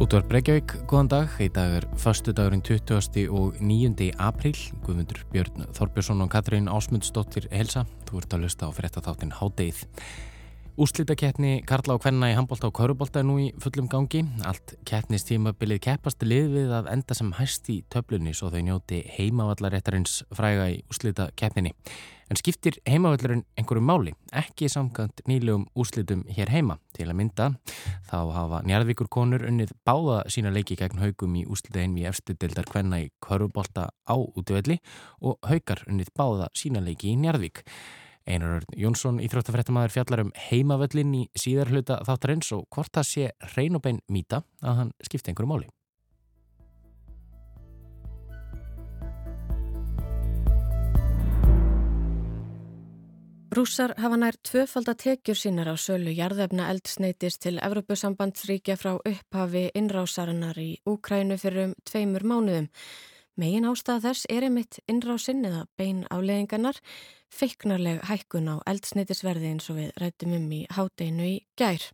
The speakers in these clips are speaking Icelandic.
Útvar Breykjavík, góðan dag. Í dag er fastu dagurinn 20. og 9. apríl. Guðmundur Björn Þorbjörnsson og Katrín Ásmundsdóttir helsa. Þú ert að lusta á fyrirtatháttin Hádeið. Úslítakettni Karla og Kvenna í handbólta og Kaurubólta er nú í fullum gangi. Allt kettnistímabilið keppast lið við að enda sem hæst í töflunni svo þau njóti heimavallaréttarins fræga í úslítakettninni. En skiptir heimavallurinn einhverju máli, ekki samkvæmt nýlegum úslítum hér heima. Til að mynda þá hafa njarðvíkur konur unnið báða sína leiki gegn haugum í úslítaðin við efstudildar Kvenna í Kaurubólta á útvöldi og haugar unnið báða sína leiki í njarðvík. Einar Jónsson, íþróttafrættamæður fjallar um heimavöllin í síðar hluta þáttarins og hvort það sé reyn og bein mýta að hann skipta einhverju máli. Rússar hafa nær tvöfaldatekjur sínar á sölu jarðefna eldsneitis til Evrópusambandsríkja frá upphafi innrásarinnar í Úkrænu fyrir um tveimur mánuðum. Megin ástæða þess er einmitt innrásinn eða bein afleðingarnar, feiknarleg hækkun á eldsneitisverði eins og við rættum um í hátdeinu í gær.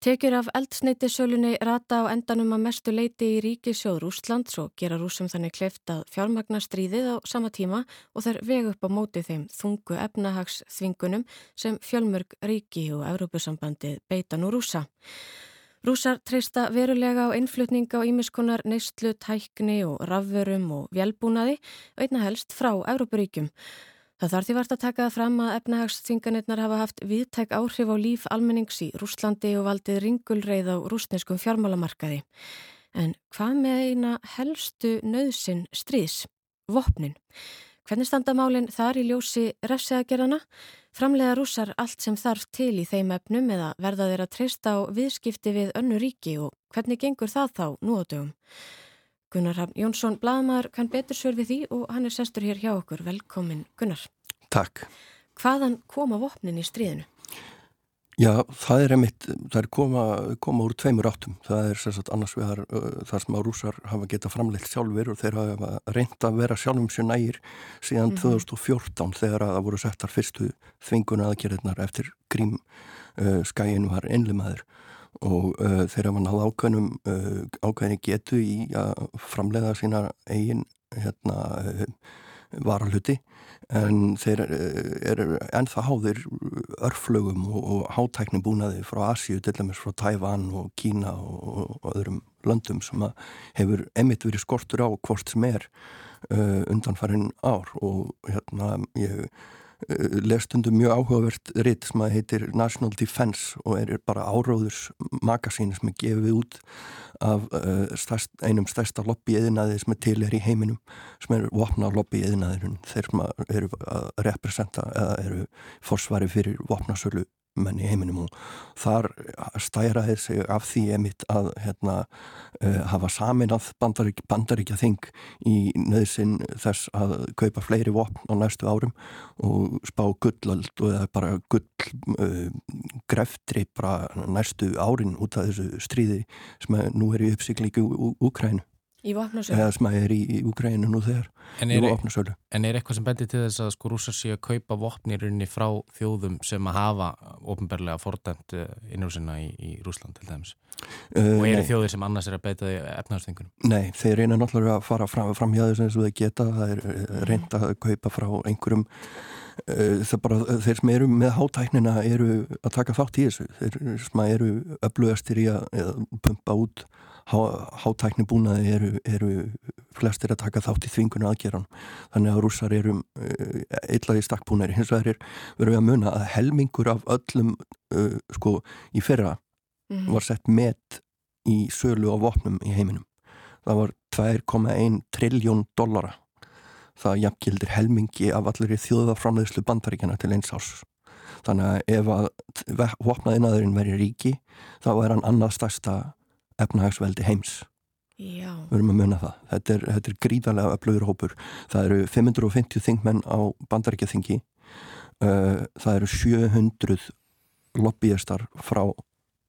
Tekjur af eldsneitisölunni rata á endanum að mestu leiti í ríkisjóður Úslands og gera rúsum þannig kleift að fjármagna stríðið á sama tíma og þær vegu upp á móti þeim þungu efnahagsþvingunum sem fjölmörg ríki og Európusambandið beita nú rúsa. Rúsar treysta verulega á innflutning á ímiskunar neistlu, tækni og rafverum og velbúnaði, veitna helst frá Európaríkjum. Það þarf því vart að taka fram að efnahagsþinganirnar hafa haft viðtæk áhrif á líf almennings í Rúslandi og valdið ringulreið á rúsneskum fjármálamarkaði. En hvað með eina helstu nöðsin stríðs? Vopnin. Hvernig standa málinn þar í ljósi refsiðagerðana? Framlega rúsar allt sem þarf til í þeim efnum eða verða þeir að treysta á viðskipti við önnu ríki og hvernig gengur það þá nú á dögum? Gunnar Hafn Jónsson, bladamæður, kann betur svör við því og hann er sestur hér hjá okkur. Velkomin Gunnar. Takk. Hvaðan koma vopnin í stríðinu? Já, það er einmitt, það er koma, koma úr tveimur áttum. Það er sérstaklega annars vegar þar sem að rúsar hafa getað framleitt sjálfur og þeir hafa reynd að vera sjálfum sér nægir síðan mm -hmm. 2014 þegar að það voru settar fyrstu þvinguna aðgerðnar eftir grím uh, skæin var einlimaður og uh, þeirra var náða ákveðnum uh, ákveðinni getu í að framleiða sína eigin hérna, varalhuti en þeir uh, eru ennþá háðir örflögum og, og hátækni búnaði frá Asíu, til dæmis frá Tævan og Kína og, og öðrum löndum sem hefur emitt verið skortur á hvort sem er uh, undanfærin ár. Og hérna ég Eh, lestundum mjög áhugavert ritt sem að heitir National Defense og er bara áróðurs magasín sem er gefið út af uh, stærst, einum stærsta lobby-eðinaði sem er til er í heiminum sem er vopna lobby-eðinaðirinn þeir sem eru að representa eða eru forsvari fyrir vopnasölu menn í heiminum og þar stæraði sig af því emitt að hérna, uh, hafa samin að bandaríkja, bandaríkja þing í nöðsinn þess að kaupa fleiri vopn á næstu árum og spá gullöld og eða bara gull uh, greftri bara næstu árin út af þessu stríði sem nú er í uppsiklíku úr Úkrænu Í vopnarsölu? Eða sem að er í, í Úgrænu nú þegar, en er, í vopnarsölu. En er eitthvað sem bendir til þess að sko rúsar sé að kaupa vopnirinni frá þjóðum sem að hafa ofnbarlega fordæmt eh, innrúsina í, í Rúsland til dæmis? Uh, og eru þjóðir sem annars er að beita efnarstingunum? Nei, þeir reyna náttúrulega að fara fram, fram hjá þess að þeir geta, það er eh, reynda að kaupa frá einhverjum það bara, þeir sem eru með hátæknina eru að taka þátt í þessu þeir sem eru öflugastir í að pumpa út hátækni búnaði eru, eru flestir að taka þátt í þvingunni aðgeran þannig að rússar eru eitthvað í stakkbúnari, hins vegar er verið að muna að helmingur af öllum uh, sko í fyrra mm -hmm. var sett met í sölu á vopnum í heiminum. Það var 2,1 trilljón dollara. Það jafnkildir helmingi af allir í þjóðaframleðslu bandaríkjana til eins árs. Þannig að ef að vopnaðinaðurinn veri ríki þá er hann annað stærsta efnahagsveldi heims. Já. við erum að munna það. Þetta er, þetta er gríðarlega öflugur hópur. Það eru 550 þingmenn á bandaríkjaþingi. Uh, það eru 700 lobbyistar frá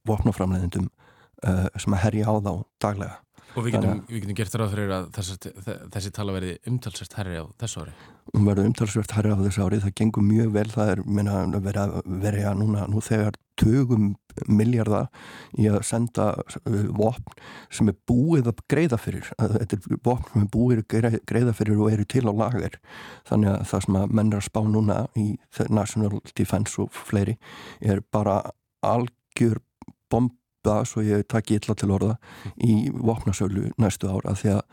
vopnaframleðendum uh, sem að herja á þá daglega. Og við getum, við getum gert ráð fyrir að þessi, þessi tala verði umtalsvært herri á þessu ári? Hún verði umtalsvært herri á þessu ári, það gengur mjög vel, það er meina, verið að verja núna, nú þegar tögum miljarda í að senda uh, vopn sem er búið að greiða fyrir. Þetta er vopn sem er búið að greiða fyrir og eru til á lager. Þannig að það sem að menn er að spá núna í National Defense og fleiri er bara algjör bomba svo ég takk illa til orða í vopnasölu næstu ára því að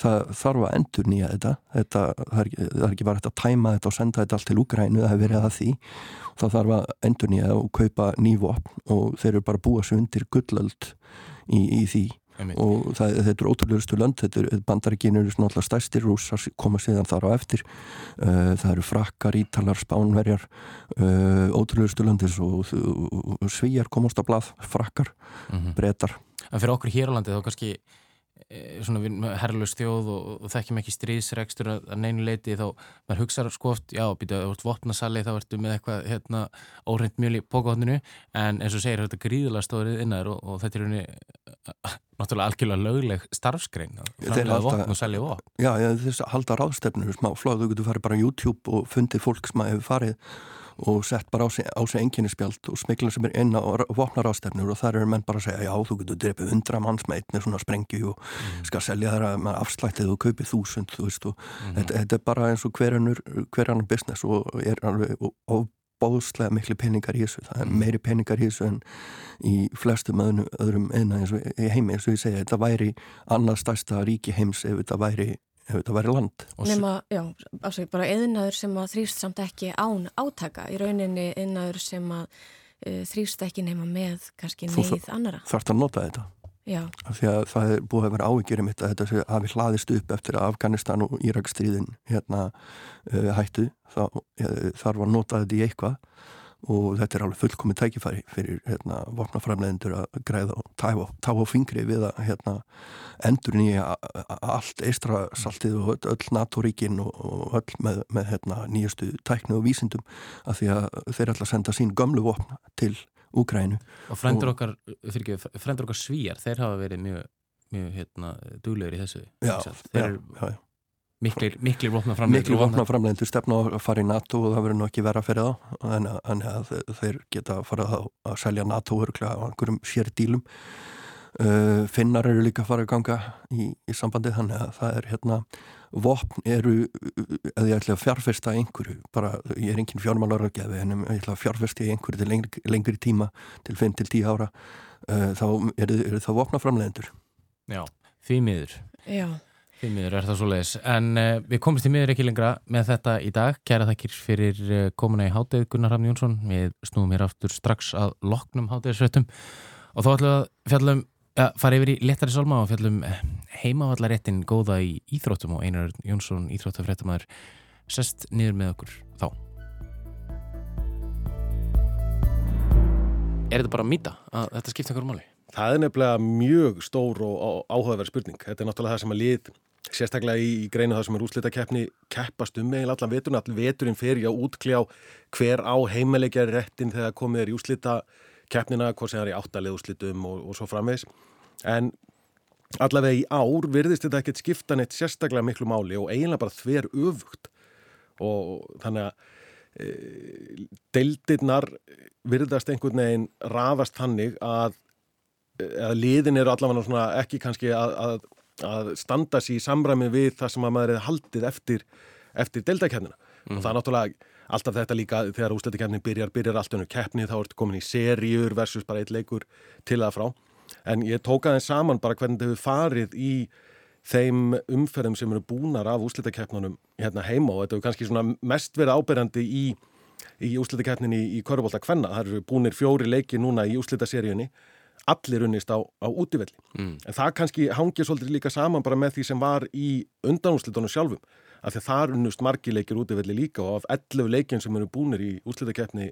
það þarf að endur nýja þetta, þetta það, er, það er ekki bara að tæma þetta og senda þetta allt til Úgrænu, það hefur verið að því. Þá þarf að endur nýja og kaupa nývopn og þeir eru bara búið svo undir gullöld í, í því. Einmitt. og það, þetta er ótrúlegustu lönd þetta er bandaríkinur náttúrulega stærstir rúsar koma síðan þar á eftir. Uh, það eru frakkar, ítalar, spánverjar uh, ótrúlegustu löndis og, svíjar komast á blað frakkar, mm -hmm. breytar En fyrir okkur hér á landi þá kannski Eh, svona herrlust þjóð og, og þekkjum ekki stríðsregstur að, að neinu leiti þá maður hugsaður sko oft, já, býta, þú ert vopnasali þá ertu með eitthvað hérna óreint mjöl í bókahotninu en eins og segir þetta gríðulega stórið innar og, og þetta er unni eh, náttúrulega algjörlega lögleg starfskrein framlega vopn og selja vopn. Já, þess að halda ráðstefnur smá flóð, þú getur farið bara á YouTube og fundið fólk sem hefur farið og sett bara á sig, enginnispjald og smikla sem er inn á vopnar ástefnur og þar eru menn bara að segja já þú getur drefið hundra manns með með svona sprengju og mm. skal selja þar að afslættið og kaupið þúsund þú veist og mm. þetta, þetta er bara eins og hverjanur hverjanur business og er alveg og bóðslega miklu peningar í þessu það er mhm. meiri peningar í þessu en í flestum öðrum, eina eins og heimi eins og ég segja, þetta væri annað stærsta ríki heims ef þetta væri ef þetta væri land. Nefna, já, ásveg, bara eðnaður sem að þrýst samt ekki án átaka, í rauninni eðnaður sem að uh, þrýst ekki nema með kannski neyð annara. Þú þarfst að nota þetta. Já. Því að það er búið að vera áhyggjur um þetta, þetta hafi hlaðist upp eftir að Afganistan og Írakstríðin hérna uh, hættu, þá uh, þarf að nota þetta í eitthvað og þetta er alveg fullkomið tækifæri fyrir hérna, vopnaframleðendur að græða og tá, tá á fingri við að hérna, endur nýja allt eistrasaltið og öll NATO-ríkin og öll með, með hérna, nýjastu tæknu og vísindum að því að þeir ætla að senda sín gömlu vopna til Úgrænu. Og frendur okkar, okkar svíjar, þeir hafa verið mjög, mjög hérna, duglegur í þessu. Já, já, já, já. Miklir, miklir vopnaframlendur Miklir vopnaframlendur stefna að fara í NATO og það verður nú ekki vera fyrir þá en, en að þeir geta að fara að, að selja NATO örglega á einhverjum sér dílum uh, Finnar eru líka að fara að ganga í, í sambandi þannig að það er hérna vopn eru, eða ég ætla að fjárfesta einhverju, bara ég er engin fjármálar að gefa en ég ætla að fjárfesta einhverju til lengri, lengri tíma, til 5-10 ára uh, þá eru er það vopnaframlendur Já, því miður. Já Því miður er það svo leiðis, en uh, við komumst í miður ekki lengra með þetta í dag. Kæra þakkir fyrir uh, komuna í háttegð Gunnar Hafn Jónsson. Við snúum hér aftur strax að loknum háttegðsvötum og þá ætlum við að fjallum, ja, fara yfir í letari salma og fjallum eh, heimavallaréttin góða í Íþróttum og Einar Jónsson, Íþróttafrættamæður, sest niður með okkur þá. Er þetta bara að mýta að þetta skipta einhverju máli? Það er nefnilega mjög stór og áhugaverð spurning. Þetta er náttúrulega það sem að lið sérstaklega í greinu það sem er úslitakeppni keppast um með allan veturinn, allan veturinn fyrir að útkljá hver á heimalegja réttin þegar komið er í úslitakeppnina hvort sem það er í áttalið úslitum og, og svo framvegs en allavega í ár virðist þetta ekkert skipta neitt sérstaklega miklu máli og eiginlega bara þver öfugt. Og þannig að e, deildirnar virðast einhvern veginn rafast þannig að, að liðin eru allavega ekki kannski að, að að standa sér í samræmi við það sem að maður hefði haldið eftir, eftir deildakernina mm. og það er náttúrulega alltaf þetta líka þegar úsleitikernin byrjar, byrjar allt önnu keppni þá ertu komin í serjur versus bara eitt leikur til að frá. En ég tóka þeim saman bara hvernig þau farið í þeim umferðum sem eru búnar af úslitakeppnunum hérna heima og þetta er kannski svona mest verið áberandi í, í úslitakeppninni í, Körubólta Kvenna, það eru búnir fjóri leiki núna í úslitaseríunni allir unnist á, á útivelli. Mm. En það kannski hangið svolítið líka saman bara með því sem var í undanúslitunum sjálfum. Af því að það unnust margi leikir útivelli líka og af 11 leikinn sem eru búinir í útslitakeppni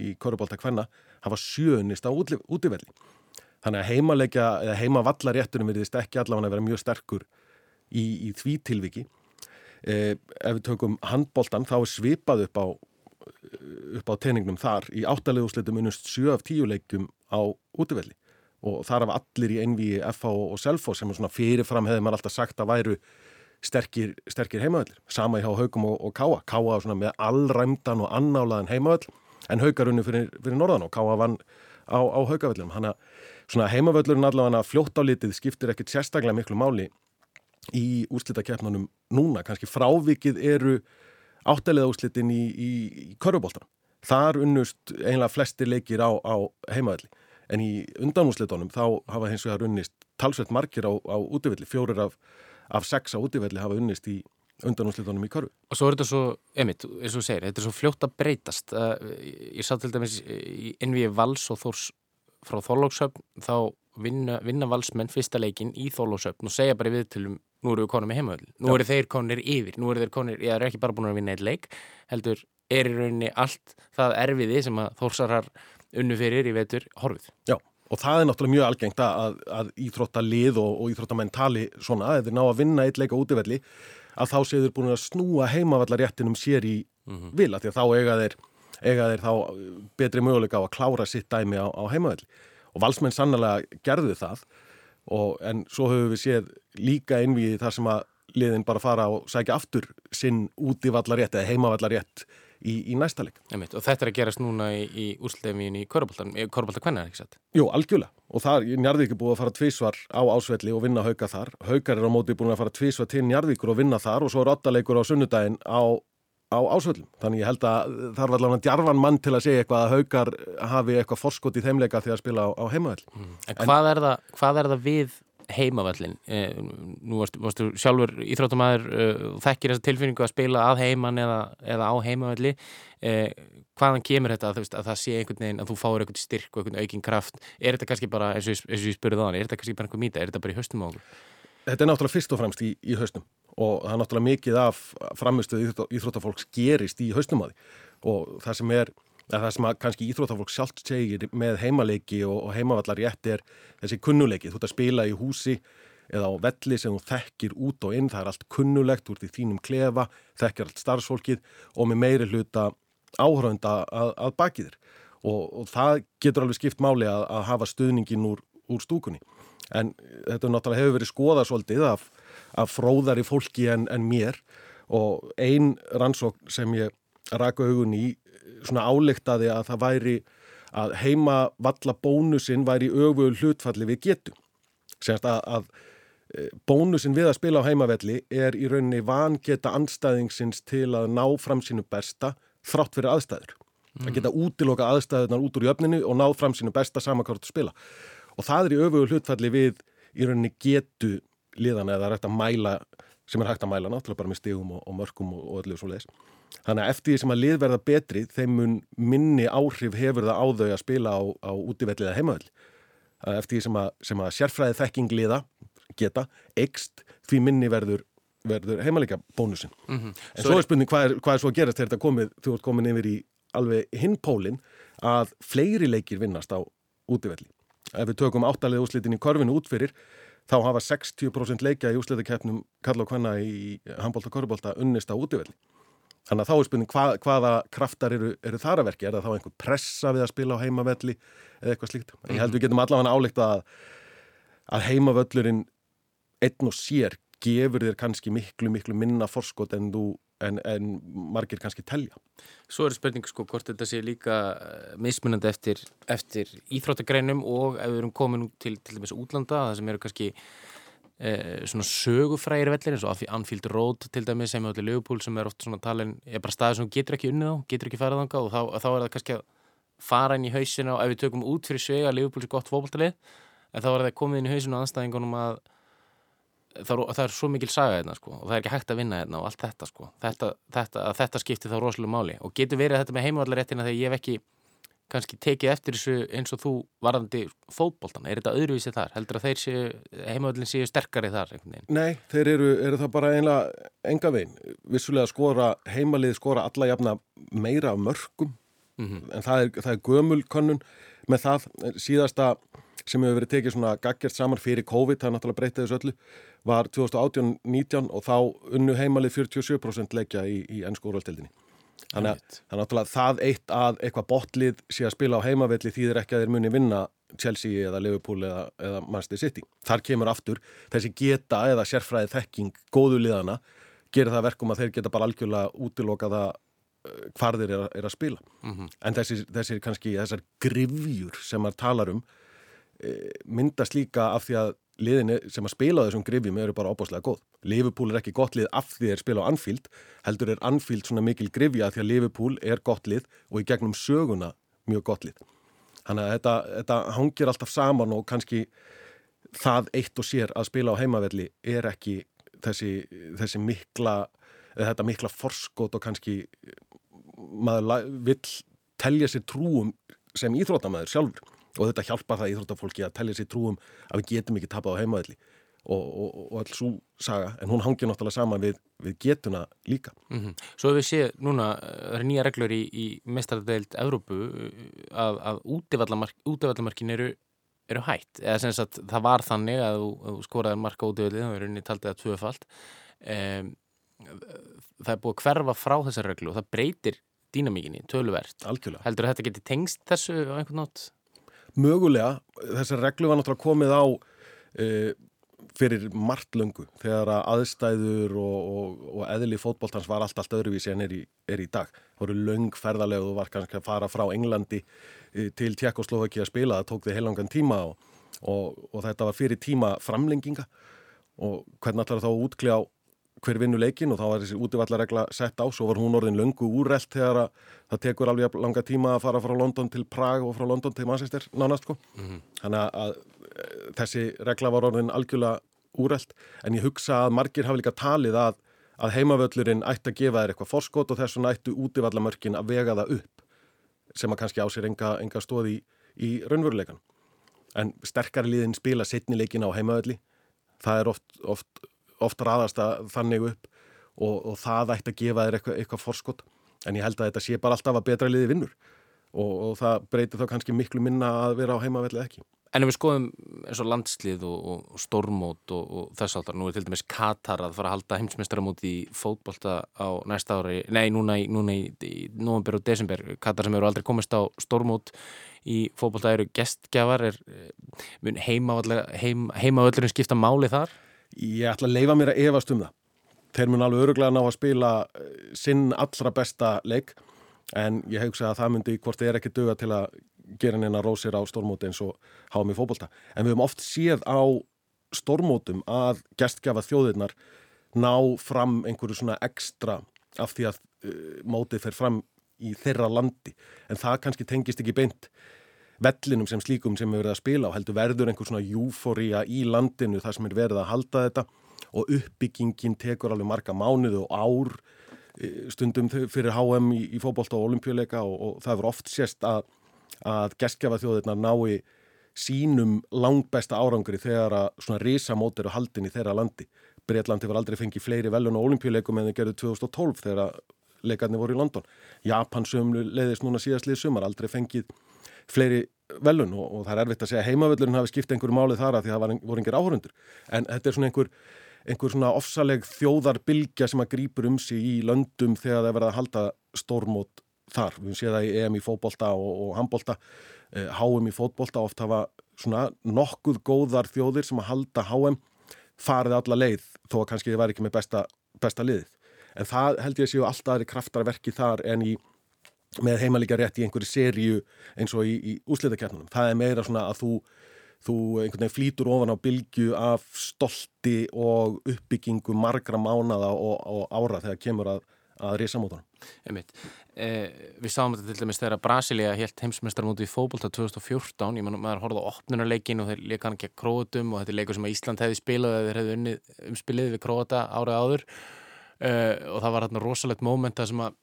í Korubálta Kvenna hafa sjöunnist á útivelli. Þannig að heimalegja, eða heimavallaréttunum verðist ekki allavega að vera mjög sterkur í, í því tilviki. Eh, ef við tökum handbóltan þá er svipað upp á upp á teiningnum þar í áttalegu úslitum unnust 7 af 10 leikum á útivelli og þar af allir í einví FH og Selfo sem svona fyrirfram hefði maður alltaf sagt að væru sterkir, sterkir heimavöldir sama í há haugum og, og káa káa svona með allræmdan og annálaðan heimavöll en haugarunni fyrir, fyrir norðan og káa vann á, á haugavöllum. Þannig að svona heimavöllurinn allavega fljótt á litið skiptir ekkert sérstaklega miklu máli í úrslitakeppnunum núna. Kannski frávikið eru áttæliða úrslitin í, í, í körfubóltan. Þar unnust einlega flestir leikir á, á heimavelli. En í undanúslitónum þá hafa hins vegar unnist talsveit margir á, á útivelli. Fjórir af, af sex á útivelli hafa unnist í undanúslitónum í körfu. Og svo er þetta svo, emitt, eins og þú segir, þetta er svo fljótt að breytast. Ég sá til dæmis í innvíi vals og þórs frá þólóksöfn, þá vinna, vinna valsmenn fyrsta leikin í þólóksöfn og segja bara við til um, nú eru við konum með heimavöld, nú eru þeir konir yfir, nú eru þeir konir, ég er ekki bara búin að vinna eitt leik, heldur er í rauninni allt það erfiði sem að þórsarar unnu fyrir í vetur horfið. Já, og það er náttúrulega mjög algengt að, að íþróttalið og, og íþróttamenntali svona, þeir ná að vinna eitt leika útivelli, að þá þeir búin að snúa heimavallaréttinum sér í mm -hmm. vila, því að þá eiga þeir, eiga þeir þá betri möguleika á að klára sitt dæmi á, á heimavalli. Og valsmenn sannlega gerðu það, og, en svo höfum við séð líka innvíði þar sem að liðin bara fara og sækja aftur sinn útivallarétt eða heimavallarétt í, í næsta leik. Og þetta er að gerast núna í, í úrslæfin í Körbólta Kvenna, ekki satt? Jú, algjörlega. Og það er Njarðvík búið að fara tvísvar á ásvelli og vinna hauka þar. Haukar er á móti búin að fara tvísvar til Njarðvíkur og vinna þar og svo er ottaleikur á sunnudaginn á, á ásvellum. Þannig ég held að það var allavega djarfan mann til að segja eitthvað að haukar hafi eitthvað forskot í þeimleika því að spila á, á heimavell. Mm. En, en hvað er, það, hvað er það við heimavallin eh, nú varstu, varstu sjálfur íþróttumæður eh, þekkir þessa tilfinningu að spila að heiman eða, eða á heimavalli eh, hvaðan kemur þetta að, að það sé einhvern veginn að þú fáir einhvern styrk og einhvern aukinn kraft? Er þetta kannski bara, eins og ég spurði hann er þetta kannski bara einhver mýta, er þetta bara í höstum á okkur? Þetta er náttúrulega fyrst og fremst í, í höstum og það er náttúrulega mikið af framistuð íþróttafólks gerist í höstum á því. Og það sem er það sem að kannski íþrótafólk sjálft segir með heimaleiki og, og heimavallar rétt er þessi kunnuleiki, þú ert að spila í húsi eða á velli sem þú þekkir út og inn, það er allt kunnulegt, þú ert í þínum klefa, þekkir allt starfsfólkið og með meiri hluta áhraunda að, að baki þér. Og, og það getur alveg skipt máli að, að hafa stuðningin úr, úr stúkunni. En þetta náttúrulega hefur verið skoða svolítið af, af fróðari fólki en, en mér. Og ein rannsók sem ég raka augun í svona álektaði að það væri að heima valla bónusinn væri öfugur hlutfalli við getum. Sérst að, að e, bónusinn við að spila á heimavelli er í rauninni vangeta anstæðingsins til að ná fram sínu besta þrátt fyrir aðstæður. Mm. Að geta útiloka aðstæðunar út úr jöfninu og ná fram sínu besta samankvárt að spila. Og það er í öfugur hlutfalli við í rauninni getu liðana eða rætt að mæla sem er hægt að mæla náttúrulega bara með stegum og, og mörgum og, og öllu svo leiðis. Þannig að eftir því sem að lið verða betri þeim mun minni áhrif hefur það á þau að spila á, á útivelli eða heimavell. Eftir því sem að, sem að sérfræði þekking liða geta eikst því minni verður, verður heimalega bónusin. Mm -hmm. En svo, svo er spurning hvað er, hvað er svo að gerast þegar þetta komið, þú ert komin yfir í alveg hinpólinn að fleiri leikir vinnast á útivelli. Ef við tökum áttalega úslitin í korfinu útfyrir þá hafa 60% leikja í úslitakeppnum Karl og Kvanna í handbólta og korfbólta unnist á útivelli. Þannig að þá er spurning hvað, hvaða kraftar eru, eru þar að verki, er það þá einhver pressa við að spila á heimavelli eða eitthvað slíkt. Ég held við getum allavega álíkt að, að heimavöllurinn einn og sér gefur þér kannski miklu, miklu minna forskot en, þú, en, en margir kannski telja. Svo er spurning sko hvort þetta sé líka eh, mismunandi eftir, eftir íþróttagreinum og ef við erum komin til, til dæmis útlanda, það sem eru kannski eh, svona sögufrægir vellir eins og Anfield Road til dæmis sem er allir lögupól sem er oft svona talin er bara staðið sem getur ekki unnið á, getur ekki farað ánga og þá, þá er það kannski að fara inn í hausina og ef við tökum út fyrir svega lögupól er gott fókbaltalið en þá er það komið inn í hausinu aðstæðingunum að það, það er svo mikil saga hérna sko og það er ekki hægt að vinna hérna og allt þetta sko. Þetta, þetta, þetta skiptir þá rosalega máli og getur verið þetta með heimavallarréttina þegar ég hef ekki kannski tekið eftir þessu eins og þú varðandi fótboltan, er þetta öðruvísið þar? Heldur að þeir séu, heimavöldin séu sterkari þar? Nei, þeir eru, eru það bara einlega enga veginn, vissulega skora heimalið skora alla jafna meira af mörgum, mm -hmm. en það er, það er gömulkönnun með það síðasta sem hefur verið tekið svona gaggjert saman fyrir COVID, það er náttúrulega breytið þessu öllu var 2018-19 og þá unnu heimalið 47% leikja í, í ennskóraldildinni Þannig að, að það eitt að eitthvað botlið sé að spila á heimavelli þýðir ekki að þeir muni vinna Chelsea eða Liverpool eða, eða Manchester City. Þar kemur aftur þessi geta eða sérfræði þekking góðu liðana gerir það verkum að þeir geta bara algjörlega útilokaða hvar þeir er, er að spila mm -hmm. en þessir, þessir kannski þessar grifjur sem maður talar um e, myndast líka af því að liðin sem að spila þessum grifjum eru bara opáslega góð. Liverpool er ekki gott lið af því þeir spila á Anfield, heldur er Anfield svona mikil grifja því að Liverpool er gott lið og í gegnum söguna mjög gott lið. Þannig að þetta, þetta hangir alltaf saman og kannski það eitt og sér að spila á heimavelli er ekki þessi, þessi mikla, þetta mikla forskot og kannski maður vill telja sér trúum sem íþróttamæður sjálfur og þetta hjálpa það íþróttafólki að telja sér trúum að við getum ekki tapað á heimavelli og, og, og alls svo saga en hún hangir náttúrulega saman við, við getuna líka. Mm -hmm. Svo hefur við séð núna, það er nýja reglur í, í mestardeild Evrópu að, að útivallamarkin eru eru hætt, eða sem sagt það var þannig að þú skoraði marka út í öllið, það er unni taldið að tvöfald um, það er búið að hverfa frá þessar reglu og það breytir dýnamíkinni, töluvert Algjörlega. heldur að þetta geti tengst þessu á einhvern nátt? Mögulega, þessar reglu var náttúrulega komið á e, fyrir margt löngu þegar að aðstæður og, og, og eðli fótbóltans var allt allt öðruvísi en er í, er í dag. Það voru löng ferðarlega og var kannski að fara frá Englandi e, til Tjekkoslovaki að spila, það tók þið heilangan tíma og, og þetta var fyrir tíma framlenginga og hvernig ætlar þá að útkljá hver vinnu leikin og þá var þessi útivallaregla sett á, svo var hún orðin löngu úrrelt þegar að það tekur alveg langa tíma að fara frá London til Prag og frá London til Manchester nánast sko. Mm -hmm. Þannig að þessi regla var orðin algjörlega úrrelt en ég hugsa að margir hafa líka talið að, að heimavöllurinn ætti að gefa þér eitthvað forskot og þess vegna ættu útivallamörkin að vega það upp sem að kannski á sér enga, enga stóði í, í raunveruleikan. En sterkari liðin spila setnileikin á heimavölli, það er oft, oft, oft raðast að þannig upp og, og það ætti að gefa þér eitthvað, eitthvað forskot en ég held að þetta sé bara alltaf að betra liði vinnur og, og það breytir þá kannski miklu minna að vera á heimavelli ekki. En ef við skoðum eins og landslið og, og stórmót og, og þess aftar, nú er til dæmis Katar að fara að halda heimsmeistaramót í fótbolta á næsta ári, nei, núna í, núna í, í november og desember, Katar sem eru aldrei komist á stórmót í fótbolta eru gestgjafar, er eh, heimavöldurinn heim, skipta máli þar? Ég ætla að leifa mér að efast um það. Þeir mun alveg öruglega ná að spila eh, sinn allra besta leik, en ég hef hugsað að það myndi hvort þeir ekki döga til að gera neina rósir á stórmóti eins og háum í fókbólta. En við höfum oft séð á stórmótum að gestgjafa þjóðirnar ná fram einhverju svona ekstra af því að uh, mótið fer fram í þeirra landi. En það kannski tengist ekki beint vellinum sem slíkum sem við verðum að spila og heldur verður einhver svona júfória í landinu þar sem er verið að halda þetta og uppbyggingin tekur alveg marga mánuðu og ár uh, stundum fyrir HM í, í fókbólta og olimpíuleika og, og það er oft sérst að að geskjafa þjóðirna nái sínum langbæsta árangri þegar að svona risamót eru haldin í þeirra landi. Breitlandi var aldrei fengið fleiri velun og olimpíuleikum en þau gerðu 2012 þegar leikarnir voru í London. Japan sömlu leiðist núna síðastlið sumar, aldrei fengið fleiri velun og, og það er erfitt að segja heimavellurinn hafi skipt einhverju málið þar að því að það voru einhver áhörundur. En þetta er svona einhver, einhver svona ofsaleg þjóðarbilgja sem að grýpur um sig í löndum þegar það verða að halda stórmót þar. Við séum það í EM í fótbolta og, og handbolta, eh, HM í fótbolta oft hafa svona nokkuð góðar þjóðir sem að halda HM farið alla leið þó að kannski þið væri ekki með besta, besta liðið. En það held ég að séu alltaf aðri kraftarverki þar en í með heimalíka rétt í einhverju sériu eins og í, í úsliðakernunum. Það er meira svona að þú, þú einhvern veginn flýtur ofan á bylgu af stolti og uppbyggingu margra mánada og, og ára þegar kemur að, að reysa mótunum. Eh, við sáum þetta til dæmis þegar Brasilia helt heimsmeistarmóti í fókbólta 2014 ég mann að maður horfði á opnunarleikin og þeir leika hann að króatum og þetta er leikur sem Ísland hefði spilað eða þeir hefði unnið umspilið við króata árið áður eh, og það var hérna rosalegt móment að sem að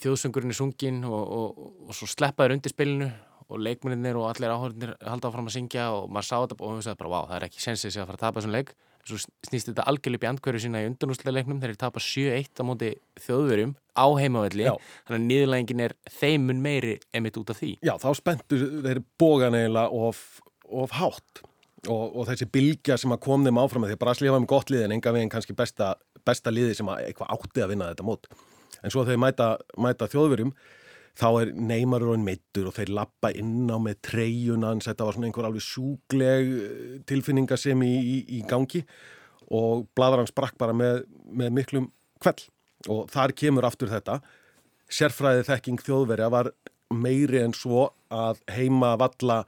þjóðsöngurinn er sungin og, og, og, svo sleppaður undir spilinu og leikmennir og allir áhörðinir halda áfram að syngja og maður sá þetta og við sagðum bara, wow, það er ekki sensið sig að fara að tapa þessum leik svo snýst þetta algjörlega upp í andkverju sína í undanúsleiknum þegar þeir tapa 7-1 á móti þjóðverjum á heimavelli þannig að niðurlægingin er þeimun meiri emitt út af því. Já, þá spenntu þeir bógan eiginlega of, of hátt og, og þessi bilgja sem að kom þeim áfram því að Braslíða var með gott lið en enga veginn kannski besta, besta liði sem að eitthvað átti að vinna þetta mót. En svo þegar mæta, mæta þjóðverjum þá er neymarur og meittur og þeir lappa inn á með treyjunans, þetta var svona einhver alveg sjúgleg eh, tilfinninga sem í, í, í gangi og bladar hans brakk bara með, með miklum kveld og þar kemur aftur þetta sérfræði þekking þjóðverja var meiri en svo að heima valla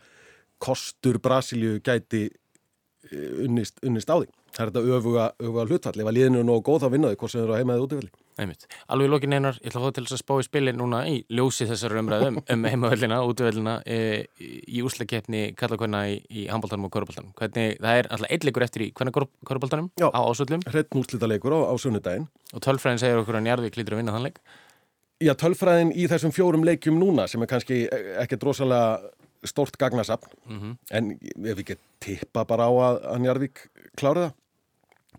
kostur Brasilíu gæti eh, unnist, unnist á því. Það er þetta öfuga, öfuga hlutfall. Ef að liðinu er nógu góð þá vinnaði hvort sem eru að heimaðið útífelli. Einmitt. Alveg í lokin einar, ég ætla að fá til þess að spá í spilin núna í ljósi þessar umræðum um heimavöllina, útvöllina e, í úslagkeppni kallakvæna í, í handbóltanum og köruboltanum. Hvernig, það er alltaf eitthleikur eftir í hvernig köruboltanum á ásvöllum. Hreitn úslita leikur á, á sunnudaginn. Og tölfræðin segir okkur að Njarðvík lítur að vinna þann leik. Já, tölfræðin í þessum fjórum leikjum núna sem er kannski ekkert rosalega stort gagnasapn, mm -hmm. en ef við getum tippa bara á að, að Njarðvík klára það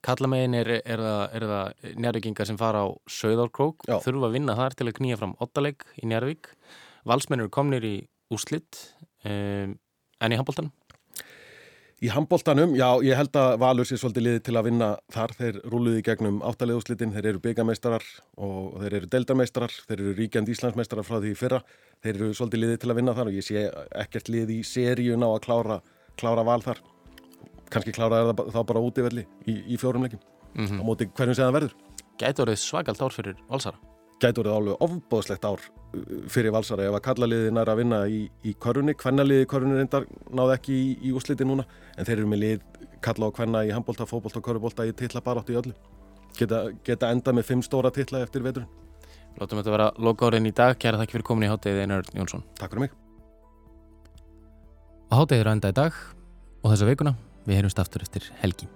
Kallamegin er, er það, það njárvíkingar sem fara á Söðárkrók, þurfa að vinna þar til að knýja fram ottaleg í Njárvík. Valsmennur komnir í úslitt, um, en í handbóltanum? Í handbóltanum, já, ég held að Valur sé svolítið liði til að vinna þar. Þeir rúluði gegnum áttaleg úslitin, þeir eru byggameistarar og þeir eru deldarmeistarar, þeir eru ríkjand Íslandsmeistarar frá því fyrra. Þeir eru svolítið liði til að vinna þar og ég sé ekkert liði í seríun á að klára, klára val þar kannski kláraði það þá bara út í velli í, í fjórum leikim mm -hmm. á móti hverjum sem það verður? Gæti orðið svakalt ár fyrir valsara? Gæti orðið alveg ofbóðslegt ár uh, fyrir valsara ef að kallaliðin er að vinna í, í körunni, hvernaliði körunni reyndar náðu ekki í, í úsliti núna en þeir eru með lið kalla og hvenna í handbólta, fókbólta og körubólta í tilla bara áttu í öllu. Geta, geta enda með fimm stóra tilla eftir veturinn. Látum þetta vera lokárin í dag, kæra þakk fyrir komin í Hátegið Einar Jónsson. Takk fyrir mig. Hátegið er enda í dag og þessa vikuna Við heyrumst aftur eftir helgi.